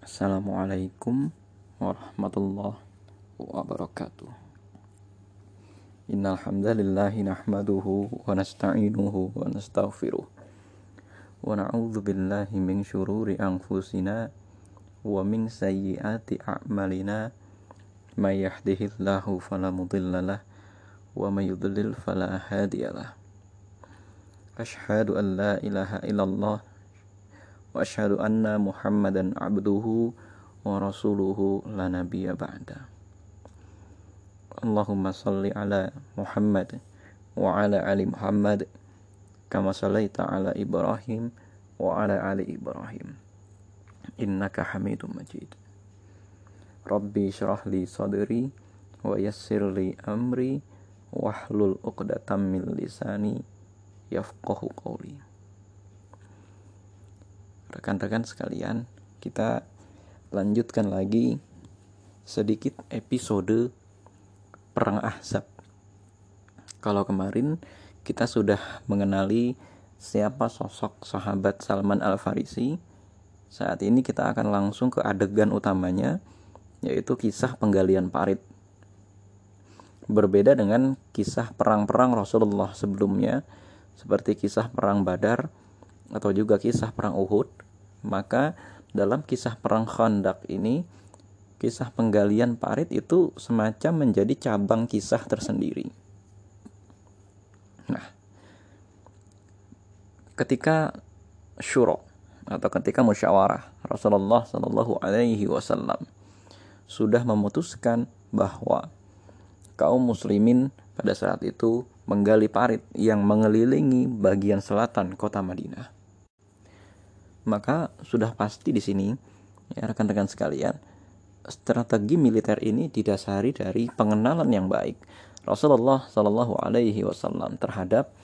Assalamualaikum warahmatullahi wabarakatuh. Innal hamdalillah nahmaduhu wa nasta'inuhu wa nastaghfiruh. Wa na'udzu billahi min syururi anfusina wa min sayyiati a'malina. May yahdihillahu fala mudhillalah wa may yudlil fala hadiyalah. Ashhadu an la ilaha illallah وأشهد أن محمدا عبده ورسوله لا نبي بعده. اللهم صل على محمد وعلى آل محمد كما صليت على إبراهيم وعلى آل إبراهيم. إنك حميد مجيد. ربي اشرح لي صدري ويسر لي أمري واحلل عقدة من لساني يفقه قولي. Rekan-rekan sekalian, kita lanjutkan lagi sedikit episode Perang Ahzab. Kalau kemarin kita sudah mengenali siapa sosok sahabat Salman Al-Farisi, saat ini kita akan langsung ke adegan utamanya, yaitu kisah penggalian parit. Berbeda dengan kisah perang-perang Rasulullah sebelumnya, seperti kisah perang Badar atau juga kisah perang Uhud, maka dalam kisah perang Khandaq ini kisah penggalian parit itu semacam menjadi cabang kisah tersendiri. Nah, ketika syuro atau ketika musyawarah Rasulullah Shallallahu Alaihi Wasallam sudah memutuskan bahwa kaum muslimin pada saat itu menggali parit yang mengelilingi bagian selatan kota Madinah maka sudah pasti di sini ya rekan-rekan sekalian strategi militer ini didasari dari pengenalan yang baik Rasulullah Shallallahu Alaihi Wasallam terhadap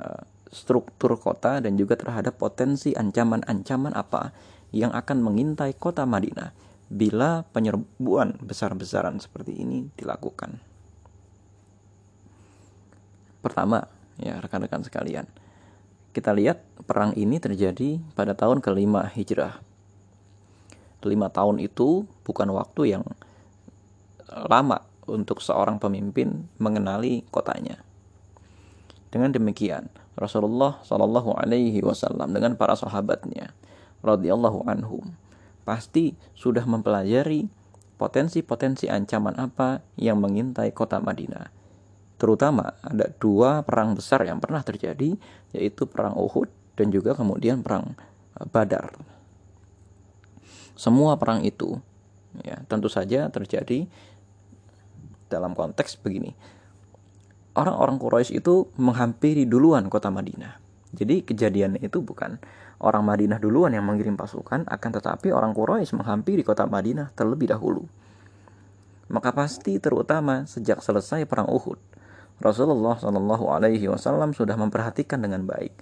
uh, struktur kota dan juga terhadap potensi ancaman-ancaman apa yang akan mengintai kota Madinah bila penyerbuan besar-besaran seperti ini dilakukan. Pertama, ya rekan-rekan sekalian, kita lihat perang ini terjadi pada tahun kelima hijrah. Lima tahun itu bukan waktu yang lama untuk seorang pemimpin mengenali kotanya. Dengan demikian, Rasulullah Shallallahu Alaihi Wasallam dengan para sahabatnya, radhiyallahu anhum, pasti sudah mempelajari potensi-potensi ancaman apa yang mengintai kota Madinah terutama ada dua perang besar yang pernah terjadi yaitu perang Uhud dan juga kemudian perang eh, Badar. Semua perang itu ya tentu saja terjadi dalam konteks begini. Orang-orang Quraisy itu menghampiri duluan kota Madinah. Jadi kejadiannya itu bukan orang Madinah duluan yang mengirim pasukan, akan tetapi orang Quraisy menghampiri kota Madinah terlebih dahulu. Maka pasti terutama sejak selesai perang Uhud, Rasulullah Shallallahu Alaihi Wasallam sudah memperhatikan dengan baik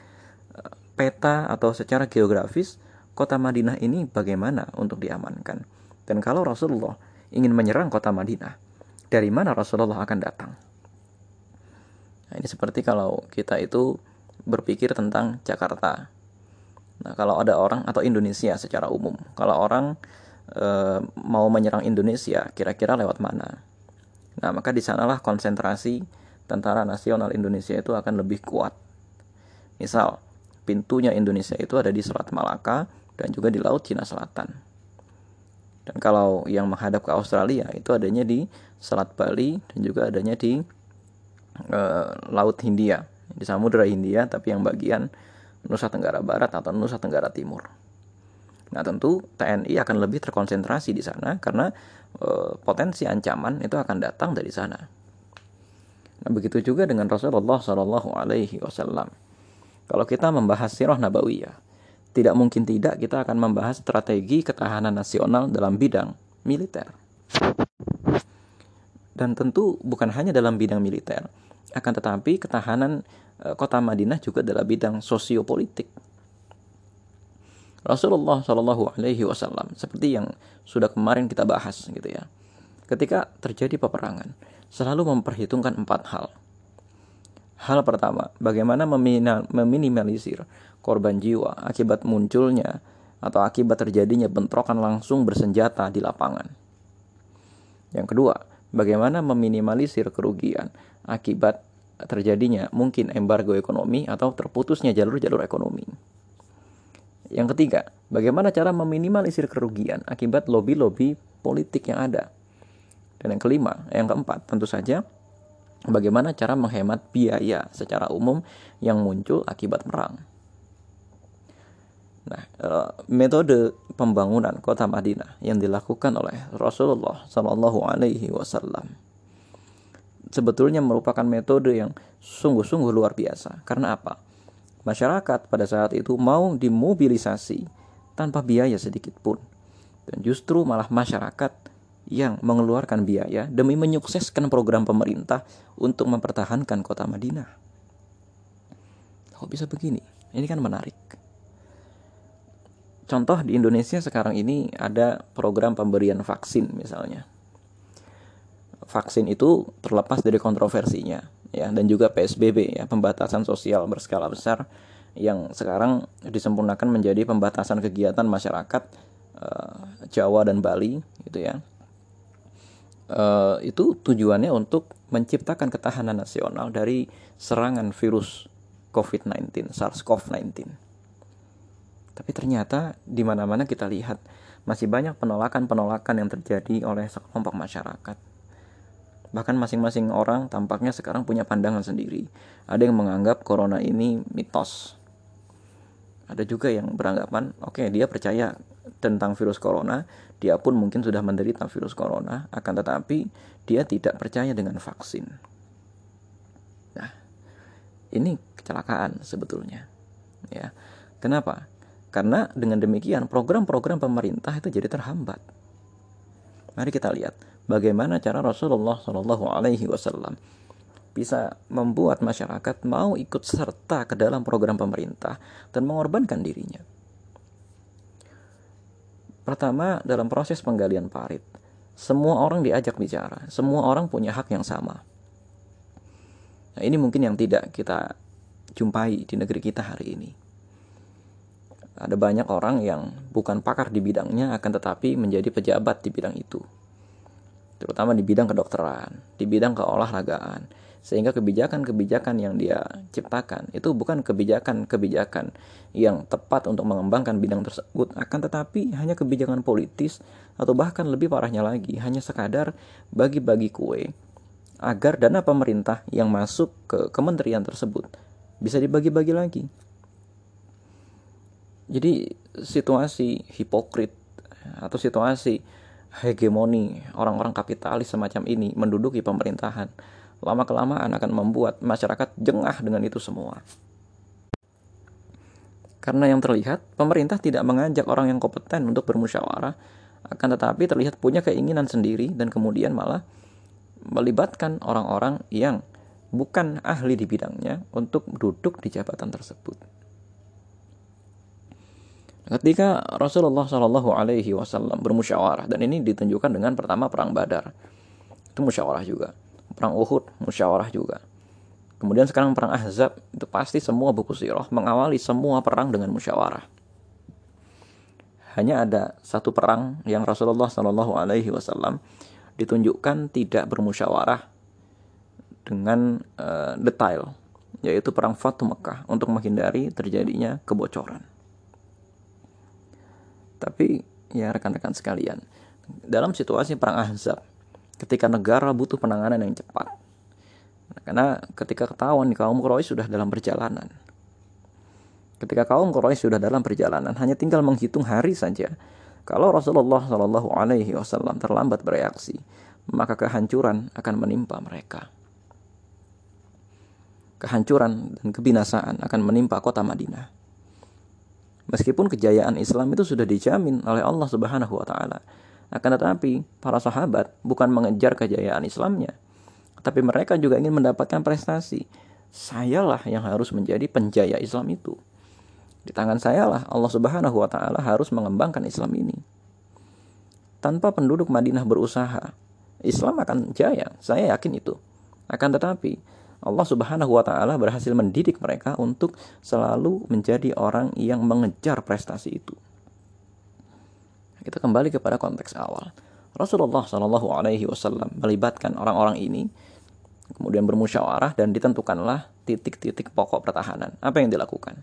eh, peta atau secara geografis kota Madinah ini bagaimana untuk diamankan. Dan kalau Rasulullah ingin menyerang kota Madinah, dari mana Rasulullah akan datang? Nah, ini seperti kalau kita itu berpikir tentang Jakarta. Nah, kalau ada orang atau Indonesia secara umum, kalau orang e, mau menyerang Indonesia, kira-kira lewat mana? Nah, maka di sanalah konsentrasi tentara nasional Indonesia itu akan lebih kuat. Misal, pintunya Indonesia itu ada di Selat Malaka dan juga di Laut Cina Selatan. Dan kalau yang menghadap ke Australia itu adanya di Selat Bali dan juga adanya di e, Laut Hindia, di Samudra Hindia tapi yang bagian Nusa Tenggara Barat atau Nusa Tenggara Timur. Nah, tentu TNI akan lebih terkonsentrasi di sana karena e, potensi ancaman itu akan datang dari sana. Begitu juga dengan Rasulullah Shallallahu Alaihi Wasallam. Kalau kita membahas sirah nabawiyah, tidak mungkin tidak kita akan membahas strategi ketahanan nasional dalam bidang militer. Dan tentu bukan hanya dalam bidang militer, akan tetapi ketahanan e, kota Madinah juga dalam bidang sosiopolitik. Rasulullah Shallallahu Alaihi Wasallam seperti yang sudah kemarin kita bahas gitu ya. Ketika terjadi peperangan, selalu memperhitungkan empat hal. Hal pertama, bagaimana meminimalisir korban jiwa akibat munculnya atau akibat terjadinya bentrokan langsung bersenjata di lapangan. Yang kedua, bagaimana meminimalisir kerugian akibat terjadinya mungkin embargo ekonomi atau terputusnya jalur-jalur ekonomi. Yang ketiga, bagaimana cara meminimalisir kerugian akibat lobby-lobby politik yang ada. Dan yang kelima, yang keempat, tentu saja bagaimana cara menghemat biaya secara umum yang muncul akibat perang. Nah, eh, metode pembangunan kota Madinah yang dilakukan oleh Rasulullah Shallallahu Alaihi Wasallam sebetulnya merupakan metode yang sungguh-sungguh luar biasa. Karena apa? Masyarakat pada saat itu mau dimobilisasi tanpa biaya sedikit pun. Dan justru malah masyarakat yang mengeluarkan biaya demi menyukseskan program pemerintah untuk mempertahankan kota Madinah. Kok bisa begini? Ini kan menarik. Contoh di Indonesia sekarang ini ada program pemberian vaksin misalnya vaksin itu terlepas dari kontroversinya ya dan juga PSBB ya pembatasan sosial berskala besar yang sekarang disempurnakan menjadi pembatasan kegiatan masyarakat uh, Jawa dan Bali gitu ya uh, itu tujuannya untuk menciptakan ketahanan nasional dari serangan virus COVID-19 SARS-CoV-19 tapi ternyata di mana-mana kita lihat masih banyak penolakan-penolakan yang terjadi oleh sekelompok masyarakat Bahkan masing-masing orang tampaknya sekarang punya pandangan sendiri. Ada yang menganggap corona ini mitos. Ada juga yang beranggapan, oke okay, dia percaya tentang virus corona, dia pun mungkin sudah menderita virus corona, akan tetapi dia tidak percaya dengan vaksin. Nah, ini kecelakaan sebetulnya. Ya. Kenapa? Karena dengan demikian program-program pemerintah itu jadi terhambat. Mari kita lihat bagaimana cara Rasulullah Shallallahu Alaihi Wasallam bisa membuat masyarakat mau ikut serta ke dalam program pemerintah dan mengorbankan dirinya. Pertama, dalam proses penggalian parit, semua orang diajak bicara, semua orang punya hak yang sama. Nah, ini mungkin yang tidak kita jumpai di negeri kita hari ini. Ada banyak orang yang bukan pakar di bidangnya akan tetapi menjadi pejabat di bidang itu terutama di bidang kedokteran, di bidang keolahragaan. Sehingga kebijakan-kebijakan yang dia ciptakan itu bukan kebijakan-kebijakan yang tepat untuk mengembangkan bidang tersebut, akan tetapi hanya kebijakan politis atau bahkan lebih parahnya lagi, hanya sekadar bagi-bagi kue agar dana pemerintah yang masuk ke kementerian tersebut bisa dibagi-bagi lagi. Jadi situasi hipokrit atau situasi hegemoni orang-orang kapitalis semacam ini menduduki pemerintahan, lama-kelamaan akan membuat masyarakat jengah dengan itu semua. Karena yang terlihat, pemerintah tidak mengajak orang yang kompeten untuk bermusyawarah, akan tetapi terlihat punya keinginan sendiri dan kemudian malah melibatkan orang-orang yang bukan ahli di bidangnya untuk duduk di jabatan tersebut. Ketika Rasulullah Shallallahu Alaihi Wasallam bermusyawarah dan ini ditunjukkan dengan pertama perang Badar itu musyawarah juga, perang Uhud musyawarah juga. Kemudian sekarang perang Ahzab itu pasti semua buku sirah mengawali semua perang dengan musyawarah. Hanya ada satu perang yang Rasulullah Shallallahu Alaihi Wasallam ditunjukkan tidak bermusyawarah dengan uh, detail, yaitu perang Fatu Mekah untuk menghindari terjadinya kebocoran. Tapi ya rekan-rekan sekalian, dalam situasi perang Ahzab, ketika negara butuh penanganan yang cepat, karena ketika ketahuan kaum Quraisy sudah dalam perjalanan, ketika kaum Quraisy sudah dalam perjalanan, hanya tinggal menghitung hari saja. Kalau Rasulullah Shallallahu Alaihi Wasallam terlambat bereaksi, maka kehancuran akan menimpa mereka. Kehancuran dan kebinasaan akan menimpa kota Madinah. Meskipun kejayaan Islam itu sudah dijamin oleh Allah Subhanahu wa taala. Akan tetapi, para sahabat bukan mengejar kejayaan Islamnya, tapi mereka juga ingin mendapatkan prestasi. Sayalah yang harus menjadi penjaya Islam itu. Di tangan sayalah Allah Subhanahu wa taala harus mengembangkan Islam ini. Tanpa penduduk Madinah berusaha, Islam akan jaya. Saya yakin itu. Akan tetapi, Allah Subhanahu wa taala berhasil mendidik mereka untuk selalu menjadi orang yang mengejar prestasi itu. Kita kembali kepada konteks awal. Rasulullah Shallallahu Alaihi Wasallam melibatkan orang-orang ini, kemudian bermusyawarah dan ditentukanlah titik-titik pokok pertahanan. Apa yang dilakukan?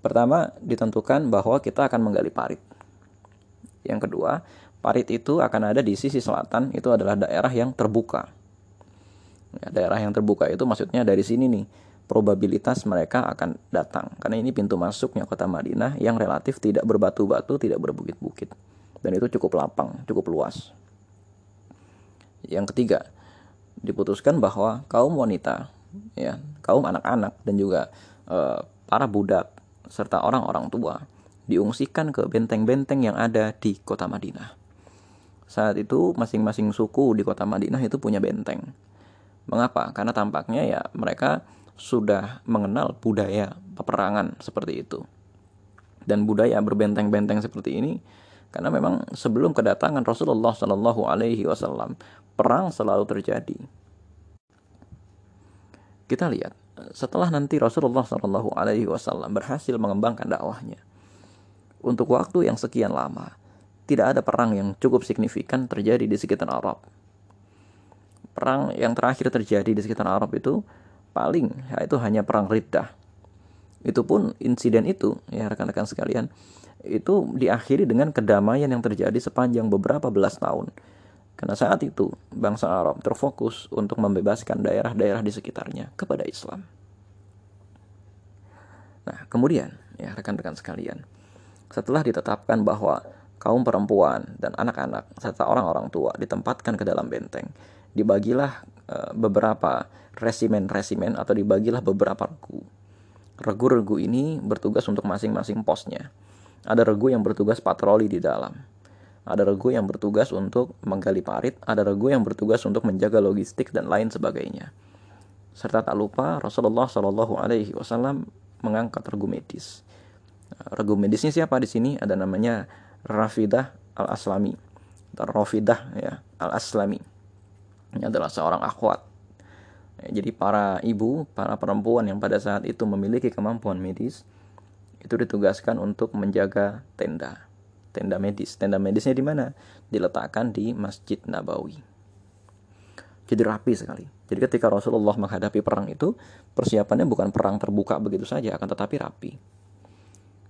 Pertama, ditentukan bahwa kita akan menggali parit. Yang kedua, parit itu akan ada di sisi selatan, itu adalah daerah yang terbuka. Ya, daerah yang terbuka itu maksudnya dari sini nih, probabilitas mereka akan datang. Karena ini pintu masuknya kota Madinah yang relatif tidak berbatu-batu, tidak berbukit-bukit. Dan itu cukup lapang, cukup luas. Yang ketiga, diputuskan bahwa kaum wanita, ya, kaum anak-anak dan juga e, para budak serta orang-orang tua diungsikan ke benteng-benteng yang ada di kota Madinah. Saat itu masing-masing suku di kota Madinah itu punya benteng. Mengapa? Karena tampaknya ya mereka sudah mengenal budaya peperangan seperti itu. Dan budaya berbenteng-benteng seperti ini karena memang sebelum kedatangan Rasulullah Shallallahu Alaihi Wasallam perang selalu terjadi. Kita lihat setelah nanti Rasulullah Shallallahu Alaihi Wasallam berhasil mengembangkan dakwahnya untuk waktu yang sekian lama, tidak ada perang yang cukup signifikan terjadi di sekitar Arab. Perang yang terakhir terjadi di sekitar Arab itu paling yaitu hanya perang Riddah. Itu pun insiden itu ya rekan-rekan sekalian itu diakhiri dengan kedamaian yang terjadi sepanjang beberapa belas tahun. Karena saat itu bangsa Arab terfokus untuk membebaskan daerah-daerah di sekitarnya kepada Islam. Nah, kemudian ya rekan-rekan sekalian, setelah ditetapkan bahwa kaum perempuan dan anak-anak serta orang-orang tua ditempatkan ke dalam benteng, dibagilah e, beberapa resimen-resimen atau dibagilah beberapa regu. Regu-regu ini bertugas untuk masing-masing posnya. Ada regu yang bertugas patroli di dalam ada regu yang bertugas untuk menggali parit, ada regu yang bertugas untuk menjaga logistik dan lain sebagainya. Serta tak lupa Rasulullah Shallallahu Alaihi Wasallam mengangkat regu medis. Regu medisnya siapa di sini? Ada namanya Rafidah al Aslami, Rafidah ya al Aslami. Ini adalah seorang akhwat. Jadi para ibu, para perempuan yang pada saat itu memiliki kemampuan medis itu ditugaskan untuk menjaga tenda tenda medis. Tenda medisnya di mana? Diletakkan di Masjid Nabawi. Jadi rapi sekali. Jadi ketika Rasulullah menghadapi perang itu, persiapannya bukan perang terbuka begitu saja, akan tetapi rapi.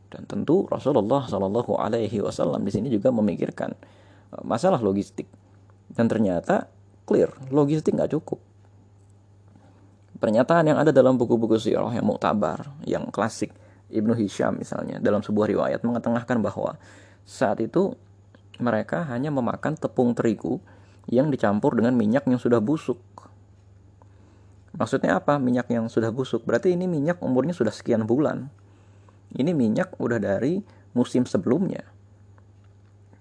Dan tentu Rasulullah Shallallahu Alaihi Wasallam di sini juga memikirkan eh, masalah logistik. Dan ternyata clear, logistik nggak cukup. Pernyataan yang ada dalam buku-buku sirah yang muktabar, yang klasik, Ibnu Hisham misalnya, dalam sebuah riwayat mengetengahkan bahwa saat itu mereka hanya memakan tepung terigu yang dicampur dengan minyak yang sudah busuk. Maksudnya apa? Minyak yang sudah busuk. Berarti ini minyak umurnya sudah sekian bulan. Ini minyak udah dari musim sebelumnya.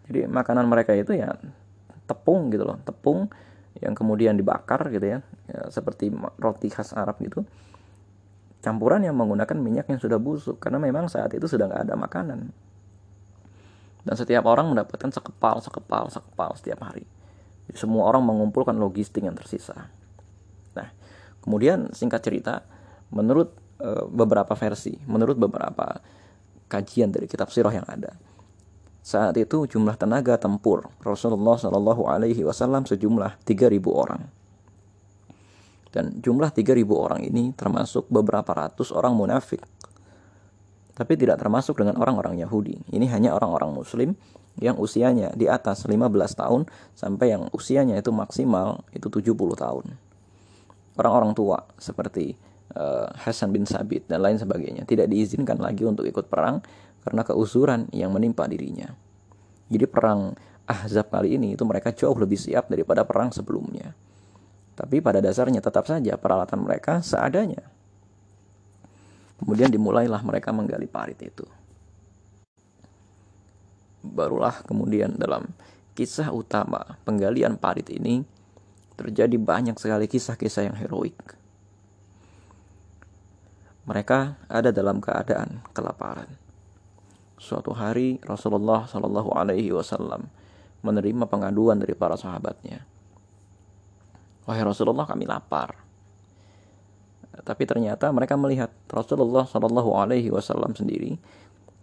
Jadi makanan mereka itu ya tepung gitu loh, tepung yang kemudian dibakar gitu ya, ya seperti roti khas Arab gitu. Campuran yang menggunakan minyak yang sudah busuk karena memang saat itu sudah nggak ada makanan dan setiap orang mendapatkan sekepal, sekepal, sekepal setiap hari. Jadi semua orang mengumpulkan logistik yang tersisa. Nah, kemudian singkat cerita, menurut e, beberapa versi, menurut beberapa kajian dari kitab sirah yang ada, saat itu jumlah tenaga tempur Rasulullah Shallallahu Alaihi Wasallam sejumlah 3.000 orang. Dan jumlah 3.000 orang ini termasuk beberapa ratus orang munafik tapi tidak termasuk dengan orang-orang Yahudi. Ini hanya orang-orang Muslim yang usianya di atas 15 tahun sampai yang usianya itu maksimal itu 70 tahun. Orang-orang tua seperti uh, Hasan bin Sabit dan lain sebagainya tidak diizinkan lagi untuk ikut perang karena keusuran yang menimpa dirinya. Jadi perang Ahzab kali ini itu mereka jauh lebih siap daripada perang sebelumnya. Tapi pada dasarnya tetap saja peralatan mereka seadanya. Kemudian dimulailah mereka menggali parit itu. Barulah kemudian dalam kisah utama penggalian parit ini terjadi banyak sekali kisah-kisah yang heroik. Mereka ada dalam keadaan kelaparan. Suatu hari Rasulullah Shallallahu Alaihi Wasallam menerima pengaduan dari para sahabatnya. Wahai Rasulullah kami lapar. Tapi ternyata mereka melihat Rasulullah Shallallahu Alaihi Wasallam sendiri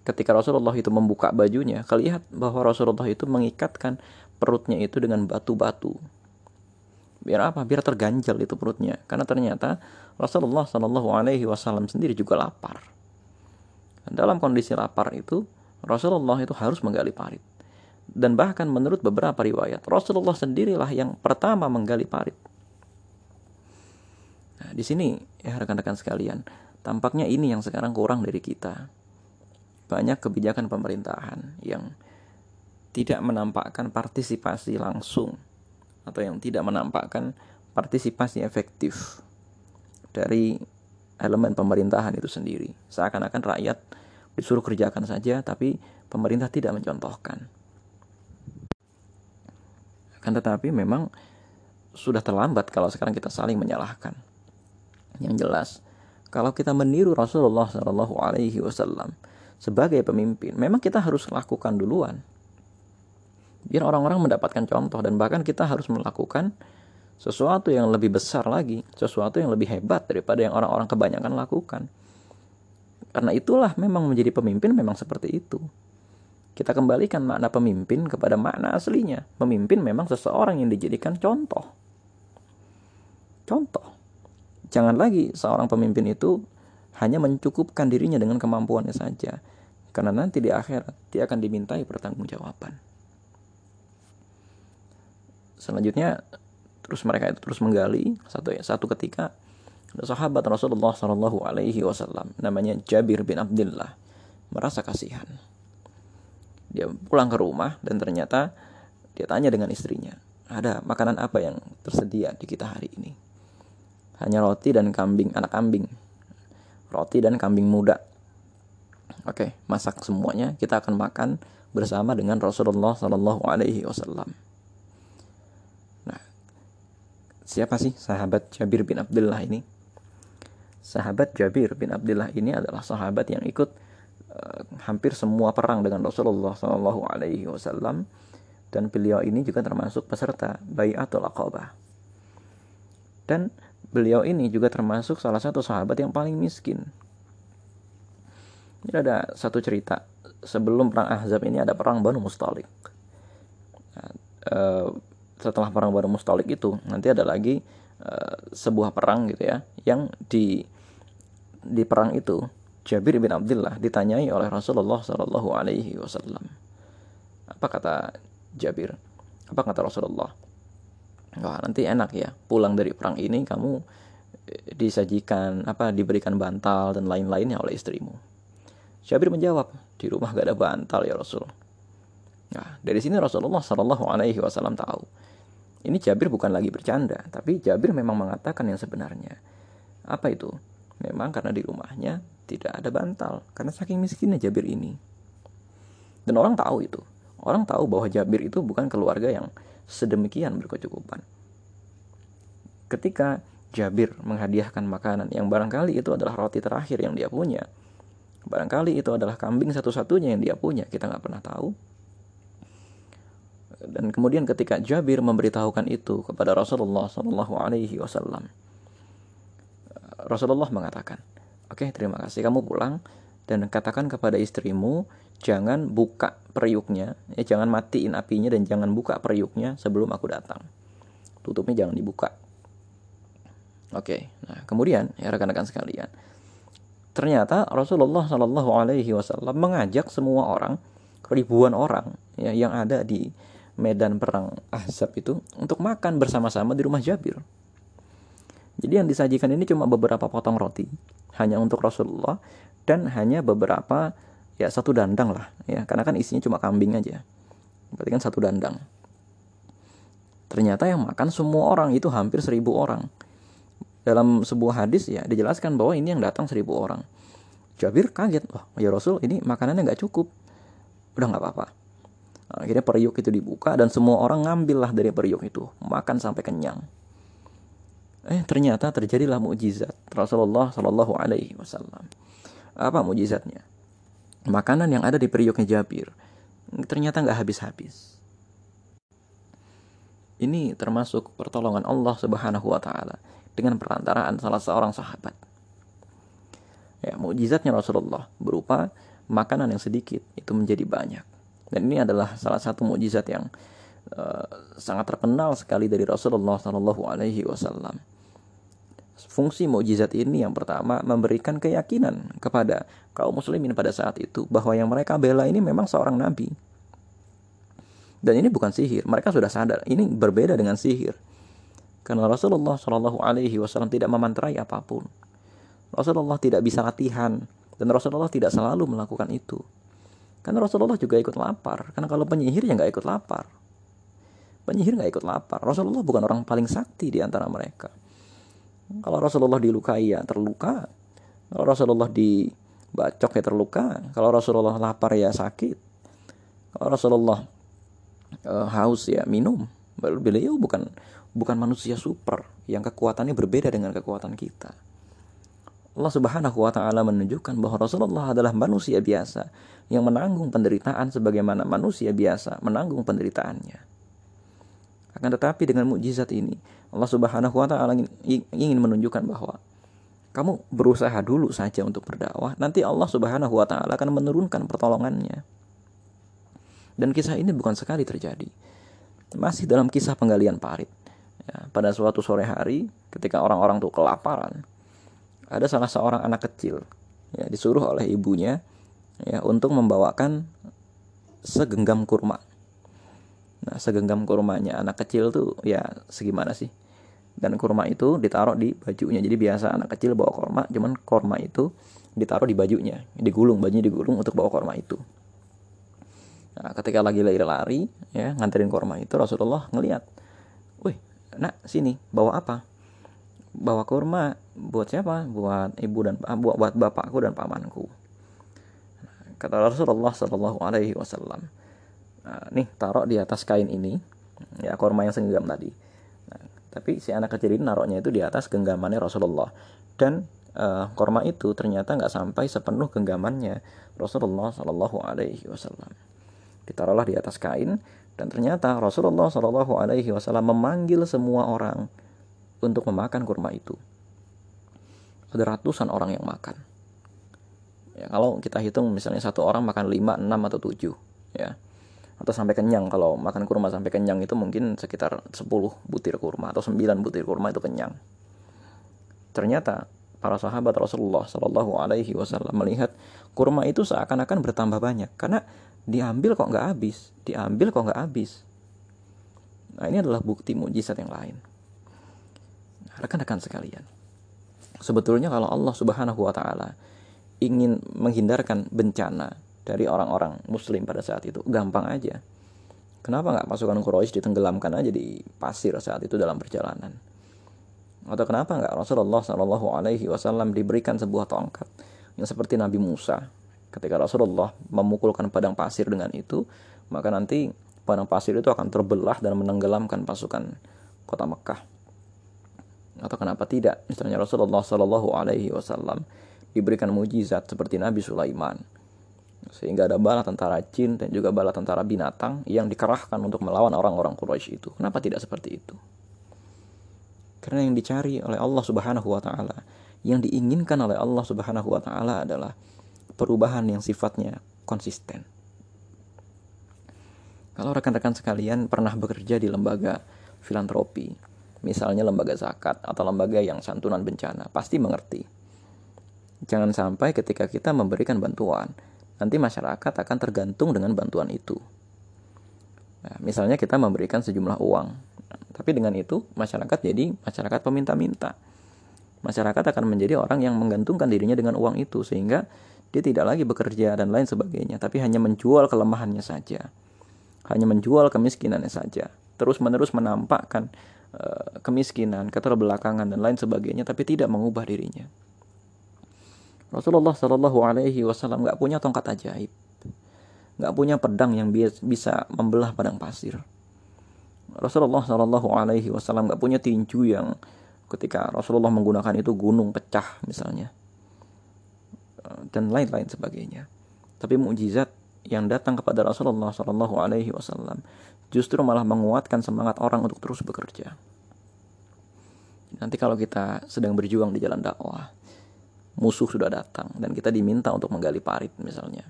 ketika Rasulullah itu membuka bajunya, kelihat bahwa Rasulullah itu mengikatkan perutnya itu dengan batu-batu. Biar apa? Biar terganjal itu perutnya. Karena ternyata Rasulullah Shallallahu Alaihi Wasallam sendiri juga lapar. dalam kondisi lapar itu Rasulullah itu harus menggali parit. Dan bahkan menurut beberapa riwayat, Rasulullah sendirilah yang pertama menggali parit. Di sini ya rekan-rekan sekalian, tampaknya ini yang sekarang kurang dari kita banyak kebijakan pemerintahan yang tidak menampakkan partisipasi langsung atau yang tidak menampakkan partisipasi efektif dari elemen pemerintahan itu sendiri. Seakan-akan rakyat disuruh kerjakan saja tapi pemerintah tidak mencontohkan. Akan tetapi memang sudah terlambat kalau sekarang kita saling menyalahkan. Yang jelas, kalau kita meniru Rasulullah Shallallahu Alaihi Wasallam, sebagai pemimpin, memang kita harus lakukan duluan. Biar orang-orang mendapatkan contoh dan bahkan kita harus melakukan sesuatu yang lebih besar lagi, sesuatu yang lebih hebat daripada yang orang-orang kebanyakan lakukan. Karena itulah memang menjadi pemimpin memang seperti itu. Kita kembalikan makna pemimpin kepada makna aslinya. Pemimpin memang seseorang yang dijadikan contoh. Contoh. Jangan lagi seorang pemimpin itu hanya mencukupkan dirinya dengan kemampuannya saja. Karena nanti di akhirat dia akan dimintai pertanggungjawaban. Selanjutnya terus mereka itu terus menggali satu satu ketika ada sahabat Rasulullah Shallallahu Alaihi Wasallam namanya Jabir bin Abdullah merasa kasihan. Dia pulang ke rumah dan ternyata dia tanya dengan istrinya, ada makanan apa yang tersedia di kita hari ini? Hanya roti dan kambing, anak kambing roti dan kambing muda. Oke, masak semuanya. Kita akan makan bersama dengan Rasulullah Shallallahu Alaihi Wasallam. Nah, siapa sih sahabat Jabir bin Abdullah ini? Sahabat Jabir bin Abdullah ini adalah sahabat yang ikut uh, hampir semua perang dengan Rasulullah Shallallahu Alaihi Wasallam dan beliau ini juga termasuk peserta Bayatul Aqabah. Dan beliau ini juga termasuk salah satu sahabat yang paling miskin. Ini ada satu cerita sebelum perang Ahzab ini ada perang Banu Mustalik. Nah, e, setelah perang Banu Mustalik itu nanti ada lagi e, sebuah perang gitu ya yang di di perang itu Jabir bin Abdullah ditanyai oleh Rasulullah Shallallahu Alaihi Wasallam. Apa kata Jabir? Apa kata Rasulullah? Wah nanti enak ya. Pulang dari perang ini kamu eh, disajikan apa diberikan bantal dan lain-lainnya oleh istrimu. Jabir menjawab di rumah gak ada bantal ya Rasul. Nah dari sini Rasulullah Shallallahu Alaihi Wasallam tahu. Ini Jabir bukan lagi bercanda tapi Jabir memang mengatakan yang sebenarnya. Apa itu? Memang karena di rumahnya tidak ada bantal karena saking miskinnya Jabir ini. Dan orang tahu itu. Orang tahu bahwa Jabir itu bukan keluarga yang sedemikian berkecukupan. Ketika Jabir menghadiahkan makanan yang barangkali itu adalah roti terakhir yang dia punya, barangkali itu adalah kambing satu-satunya yang dia punya, kita nggak pernah tahu. Dan kemudian ketika Jabir memberitahukan itu kepada Rasulullah Wasallam, Rasulullah mengatakan, Oke, okay, terima kasih. Kamu pulang dan katakan kepada istrimu jangan buka periuknya, ya jangan matiin apinya dan jangan buka periuknya sebelum aku datang. Tutupnya jangan dibuka. Oke, nah kemudian ya rekan-rekan sekalian, ternyata Rasulullah Shallallahu Alaihi Wasallam mengajak semua orang, ribuan orang ya yang ada di medan perang Ahzab itu untuk makan bersama-sama di rumah Jabir. Jadi yang disajikan ini cuma beberapa potong roti, hanya untuk Rasulullah dan hanya beberapa ya satu dandang lah ya. Karena kan isinya cuma kambing aja. Berarti kan satu dandang. Ternyata yang makan semua orang itu hampir seribu orang. Dalam sebuah hadis ya dijelaskan bahwa ini yang datang seribu orang. Jabir kaget wah ya Rasul ini makanannya nggak cukup. Udah nggak apa-apa. Akhirnya periuk itu dibuka dan semua orang ngambil lah dari periuk itu makan sampai kenyang. Eh ternyata terjadilah mukjizat Rasulullah Shallallahu Alaihi Wasallam. Apa mujizatnya makanan yang ada di periuknya Jabir ternyata nggak habis-habis. Ini termasuk pertolongan Allah Subhanahu wa taala dengan perantaraan salah seorang sahabat. Ya, mukjizatnya Rasulullah berupa makanan yang sedikit itu menjadi banyak. Dan ini adalah salah satu mukjizat yang uh, sangat terkenal sekali dari Rasulullah Shallallahu Alaihi Wasallam. Fungsi mukjizat ini yang pertama memberikan keyakinan kepada kaum muslimin pada saat itu bahwa yang mereka bela ini memang seorang nabi. Dan ini bukan sihir, mereka sudah sadar ini berbeda dengan sihir. Karena Rasulullah Shallallahu Alaihi Wasallam tidak memantrai apa pun. Rasulullah tidak bisa latihan dan Rasulullah tidak selalu melakukan itu. Karena Rasulullah juga ikut lapar. Karena kalau penyihir ya nggak ikut lapar. Penyihir nggak ikut lapar. Rasulullah bukan orang paling sakti di antara mereka. Kalau Rasulullah dilukai ya terluka. Kalau Rasulullah dibacok ya terluka. Kalau Rasulullah lapar ya sakit. Kalau Rasulullah uh, haus ya minum. Beliau bukan bukan manusia super yang kekuatannya berbeda dengan kekuatan kita. Allah Subhanahu wa taala menunjukkan bahwa Rasulullah adalah manusia biasa yang menanggung penderitaan sebagaimana manusia biasa menanggung penderitaannya. Akan tetapi dengan mukjizat ini, Allah Subhanahu wa taala ingin menunjukkan bahwa kamu berusaha dulu saja untuk berdakwah, nanti Allah Subhanahu wa taala akan menurunkan pertolongannya. Dan kisah ini bukan sekali terjadi. Masih dalam kisah penggalian parit. Ya, pada suatu sore hari, ketika orang-orang itu kelaparan, ada salah seorang anak kecil ya disuruh oleh ibunya ya untuk membawakan segenggam kurma. Nah, segenggam kurmanya anak kecil tuh ya segimana sih? Dan kurma itu ditaruh di bajunya. Jadi biasa anak kecil bawa kurma, cuman kurma itu ditaruh di bajunya, digulung, bajunya digulung untuk bawa kurma itu. Nah, ketika lagi lari-lari, ya nganterin kurma itu Rasulullah ngelihat, "Wih, nak sini, bawa apa?" bawa kurma buat siapa? Buat ibu dan ah, buat buat bapakku dan pamanku. Kata Rasulullah Shallallahu Alaihi Wasallam, nah, nih taruh di atas kain ini, ya kurma yang senggam tadi. Nah, tapi si anak kecil ini naruhnya itu di atas genggamannya Rasulullah dan uh, kurma itu ternyata nggak sampai sepenuh genggamannya Rasulullah Shallallahu Alaihi Wasallam. Ditaruhlah di atas kain dan ternyata Rasulullah Shallallahu Alaihi Wasallam memanggil semua orang untuk memakan kurma itu. Ada ratusan orang yang makan. Ya, kalau kita hitung misalnya satu orang makan 5, 6 atau 7 ya. Atau sampai kenyang kalau makan kurma sampai kenyang itu mungkin sekitar 10 butir kurma atau 9 butir kurma itu kenyang. Ternyata para sahabat Rasulullah Shallallahu Alaihi Wasallam melihat kurma itu seakan-akan bertambah banyak karena diambil kok nggak habis, diambil kok nggak habis. Nah ini adalah bukti mujizat yang lain rekan-rekan sekalian. Sebetulnya kalau Allah Subhanahu wa taala ingin menghindarkan bencana dari orang-orang muslim pada saat itu, gampang aja. Kenapa nggak pasukan Quraisy ditenggelamkan aja di pasir saat itu dalam perjalanan? Atau kenapa nggak Rasulullah Shallallahu Alaihi Wasallam diberikan sebuah tongkat? Yang seperti Nabi Musa ketika Rasulullah memukulkan padang pasir dengan itu, maka nanti padang pasir itu akan terbelah dan menenggelamkan pasukan kota Mekah. Atau kenapa tidak? Misalnya Rasulullah Shallallahu Alaihi Wasallam diberikan mujizat seperti Nabi Sulaiman sehingga ada bala tentara jin dan juga bala tentara binatang yang dikerahkan untuk melawan orang-orang Quraisy itu. Kenapa tidak seperti itu? Karena yang dicari oleh Allah Subhanahu wa taala. Yang diinginkan oleh Allah Subhanahu wa taala adalah perubahan yang sifatnya konsisten. Kalau rekan-rekan sekalian pernah bekerja di lembaga filantropi misalnya lembaga zakat atau lembaga yang santunan bencana, pasti mengerti. Jangan sampai ketika kita memberikan bantuan, nanti masyarakat akan tergantung dengan bantuan itu. Nah, misalnya kita memberikan sejumlah uang, tapi dengan itu masyarakat jadi masyarakat peminta-minta. Masyarakat akan menjadi orang yang menggantungkan dirinya dengan uang itu sehingga dia tidak lagi bekerja dan lain sebagainya, tapi hanya menjual kelemahannya saja. Hanya menjual kemiskinannya saja. Terus-menerus menampakkan Eh, kemiskinan, keterbelakangan dan lain sebagainya, tapi tidak mengubah dirinya. Rasulullah Shallallahu Alaihi Wasallam nggak punya tongkat ajaib, nggak punya pedang yang bisa membelah padang pasir. Rasulullah Shallallahu Alaihi Wasallam nggak punya tinju yang ketika Rasulullah menggunakan itu gunung pecah misalnya eh, dan lain-lain sebagainya. Tapi mukjizat yang datang kepada Rasulullah Shallallahu Alaihi Wasallam justru malah menguatkan semangat orang untuk terus bekerja. Nanti kalau kita sedang berjuang di jalan dakwah, musuh sudah datang dan kita diminta untuk menggali parit misalnya.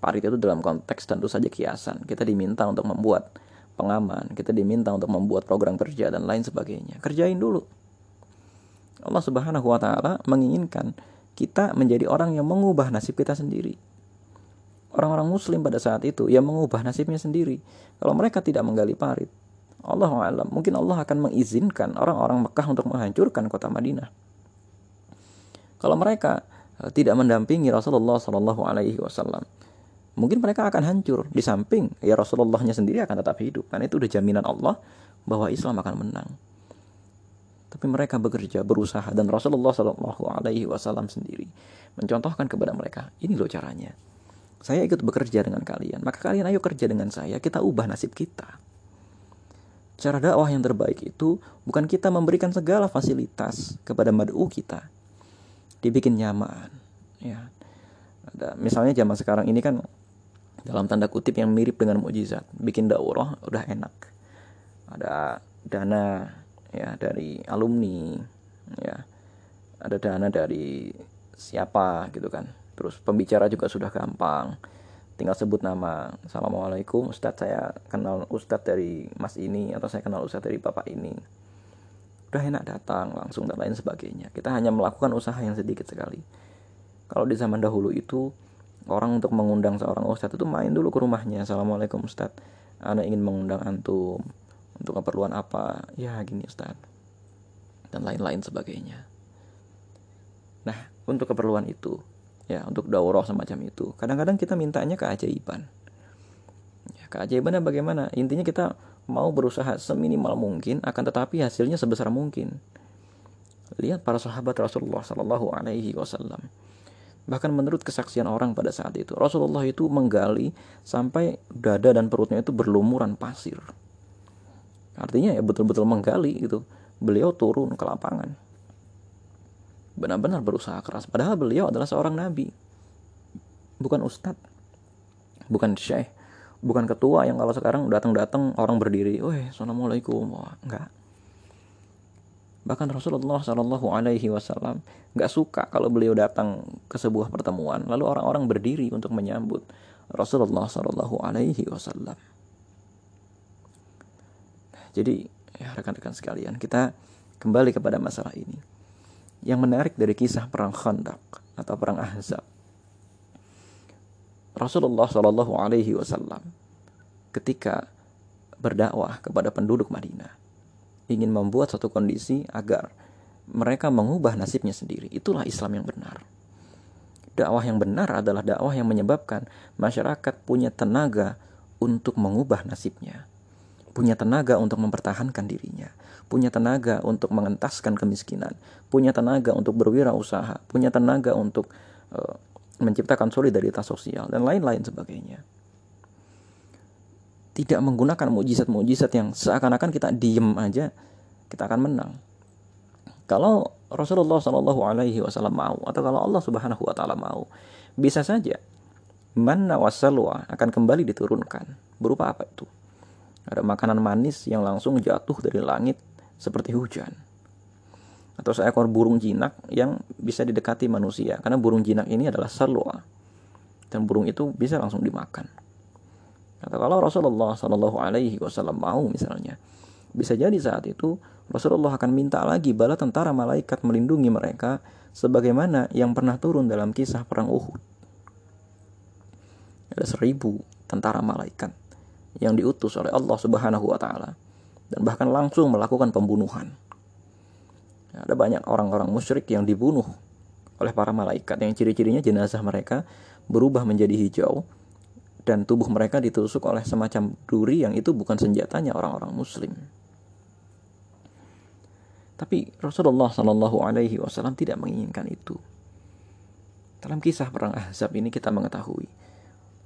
Parit itu dalam konteks tentu saja kiasan. Kita diminta untuk membuat pengaman, kita diminta untuk membuat program kerja dan lain sebagainya. Kerjain dulu. Allah Subhanahu wa taala menginginkan kita menjadi orang yang mengubah nasib kita sendiri. Orang-orang muslim pada saat itu yang mengubah nasibnya sendiri. Kalau mereka tidak menggali parit, Allah alam, mungkin Allah akan mengizinkan orang-orang Mekah untuk menghancurkan kota Madinah. Kalau mereka eh, tidak mendampingi Rasulullah Shallallahu Alaihi Wasallam, mungkin mereka akan hancur. Di samping ya Rasulullahnya sendiri akan tetap hidup, karena itu udah jaminan Allah bahwa Islam akan menang. Tapi mereka bekerja, berusaha, dan Rasulullah Shallallahu Alaihi Wasallam sendiri mencontohkan kepada mereka, ini loh caranya. Saya ikut bekerja dengan kalian, maka kalian ayo kerja dengan saya, kita ubah nasib kita. Cara dakwah yang terbaik itu bukan kita memberikan segala fasilitas kepada mad'u kita. Dibikin nyaman. Ya. Ada, misalnya zaman sekarang ini kan dalam tanda kutip yang mirip dengan mukjizat. Bikin dakwah udah enak. Ada dana ya dari alumni ya. Ada dana dari siapa gitu kan. Terus pembicara juga sudah gampang tinggal sebut nama assalamualaikum ustadz saya kenal ustadz dari mas ini atau saya kenal ustadz dari bapak ini udah enak datang langsung dan lain sebagainya. Kita hanya melakukan usaha yang sedikit sekali. Kalau di zaman dahulu itu orang untuk mengundang seorang ustadz itu main dulu ke rumahnya. Assalamualaikum ustadz. Anda ingin mengundang antum untuk keperluan apa? Ya gini ustadz. Dan lain-lain sebagainya. Nah untuk keperluan itu ya untuk daurah semacam itu kadang-kadang kita mintanya keajaiban. Ya, keajaibannya bagaimana? Intinya kita mau berusaha seminimal mungkin akan tetapi hasilnya sebesar mungkin. Lihat para sahabat Rasulullah Shallallahu Alaihi Wasallam. Bahkan menurut kesaksian orang pada saat itu Rasulullah itu menggali sampai dada dan perutnya itu berlumuran pasir. Artinya ya betul-betul menggali gitu. Beliau turun ke lapangan. Benar-benar berusaha keras. Padahal beliau adalah seorang nabi. Bukan ustadz. Bukan syekh bukan ketua yang kalau sekarang datang-datang orang berdiri, weh, assalamualaikum, wah, enggak. Bahkan Rasulullah Shallallahu Alaihi Wasallam nggak suka kalau beliau datang ke sebuah pertemuan, lalu orang-orang berdiri untuk menyambut Rasulullah Shallallahu Alaihi Wasallam. Jadi, ya rekan-rekan sekalian, kita kembali kepada masalah ini. Yang menarik dari kisah perang Khandaq atau perang Ahzab. Rasulullah Shallallahu Alaihi Wasallam ketika berdakwah kepada penduduk Madinah ingin membuat satu kondisi agar mereka mengubah nasibnya sendiri. Itulah Islam yang benar. Dakwah yang benar adalah dakwah yang menyebabkan masyarakat punya tenaga untuk mengubah nasibnya, punya tenaga untuk mempertahankan dirinya, punya tenaga untuk mengentaskan kemiskinan, punya tenaga untuk berwirausaha, punya tenaga untuk uh, menciptakan solidaritas sosial dan lain-lain sebagainya. Tidak menggunakan mujizat-mujizat yang seakan-akan kita diem aja kita akan menang. Kalau Rasulullah Shallallahu Alaihi Wasallam mau atau kalau Allah Subhanahu Wa Taala mau, bisa saja mana wasalwa akan kembali diturunkan berupa apa itu? Ada makanan manis yang langsung jatuh dari langit seperti hujan. Atau seekor burung jinak yang bisa didekati manusia. Karena burung jinak ini adalah salwa. Dan burung itu bisa langsung dimakan. Atau kalau Rasulullah Shallallahu Alaihi Wasallam mau misalnya, bisa jadi saat itu Rasulullah akan minta lagi bala tentara malaikat melindungi mereka sebagaimana yang pernah turun dalam kisah perang Uhud. Ada seribu tentara malaikat yang diutus oleh Allah Subhanahu wa taala dan bahkan langsung melakukan pembunuhan. Ada banyak orang-orang musyrik yang dibunuh oleh para malaikat yang ciri-cirinya jenazah mereka berubah menjadi hijau dan tubuh mereka ditusuk oleh semacam duri yang itu bukan senjatanya orang-orang muslim. Tapi Rasulullah Shallallahu Alaihi Wasallam tidak menginginkan itu. Dalam kisah perang Ahzab ini kita mengetahui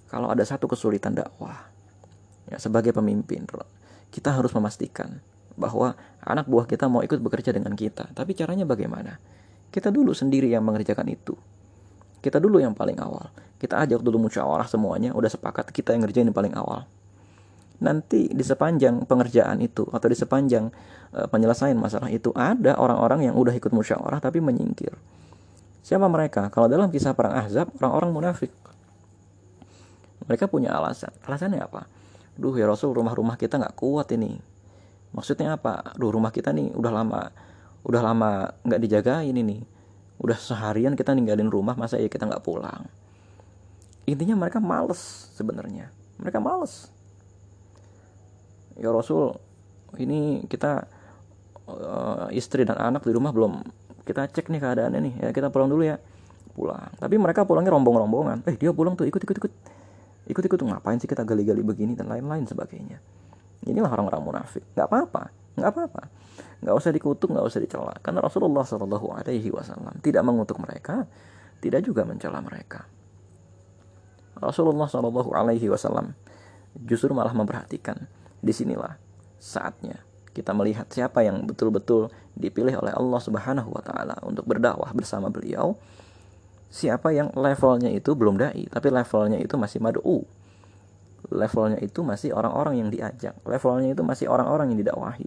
kalau ada satu kesulitan dakwah ya sebagai pemimpin kita harus memastikan bahwa anak buah kita mau ikut bekerja dengan kita. Tapi caranya bagaimana? Kita dulu sendiri yang mengerjakan itu. Kita dulu yang paling awal. Kita ajak dulu musyawarah semuanya, udah sepakat kita yang ngerjain yang paling awal. Nanti di sepanjang pengerjaan itu atau di sepanjang uh, penyelesaian masalah itu ada orang-orang yang udah ikut musyawarah tapi menyingkir. Siapa mereka? Kalau dalam kisah perang Ahzab, orang-orang munafik. Mereka punya alasan. Alasannya apa? Duh ya Rasul, rumah-rumah kita nggak kuat ini. Maksudnya apa? Duh rumah kita nih udah lama, udah lama nggak dijagain ini. Udah seharian kita ninggalin rumah, masa ya kita nggak pulang? Intinya mereka males sebenarnya. Mereka males. Ya Rasul, ini kita uh, istri dan anak di rumah belum kita cek nih keadaannya nih ya kita pulang dulu ya pulang tapi mereka pulangnya rombong-rombongan eh dia pulang tuh ikut ikut ikut ikut ikut tuh ngapain sih kita gali-gali begini dan lain-lain sebagainya inilah orang-orang munafik. Nggak apa-apa. Nggak apa-apa. Nggak usah dikutuk nggak usah dicela. Karena Rasulullah Shallallahu Alaihi Wasallam tidak mengutuk mereka tidak juga mencela mereka. Rasulullah Shallallahu Alaihi Wasallam justru malah memperhatikan di sinilah saatnya kita melihat siapa yang betul-betul dipilih oleh Allah Subhanahu wa taala untuk berdakwah bersama beliau. Siapa yang levelnya itu belum dai, tapi levelnya itu masih mad'u. Levelnya itu masih orang-orang yang diajak, levelnya itu masih orang-orang yang didakwahi.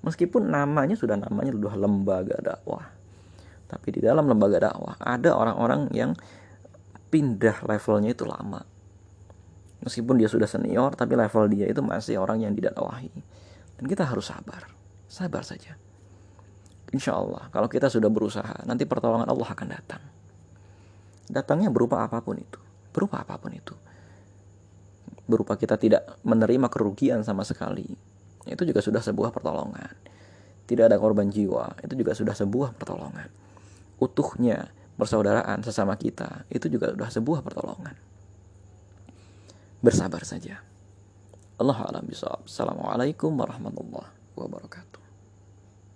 Meskipun namanya sudah namanya sudah lembaga dakwah. Tapi di dalam lembaga dakwah ada orang-orang yang pindah levelnya itu lama Meskipun dia sudah senior, tapi level dia itu masih orang yang didakwahi. Dan kita harus sabar. Sabar saja. Insya Allah, kalau kita sudah berusaha, nanti pertolongan Allah akan datang. Datangnya berupa apa pun itu. Berupa apa pun itu. Berupa kita tidak menerima kerugian sama sekali. Itu juga sudah sebuah pertolongan. Tidak ada korban jiwa. Itu juga sudah sebuah pertolongan. Utuhnya persaudaraan sesama kita. Itu juga sudah sebuah pertolongan bersabar saja. Allah alam bisawab. Assalamualaikum warahmatullahi wabarakatuh.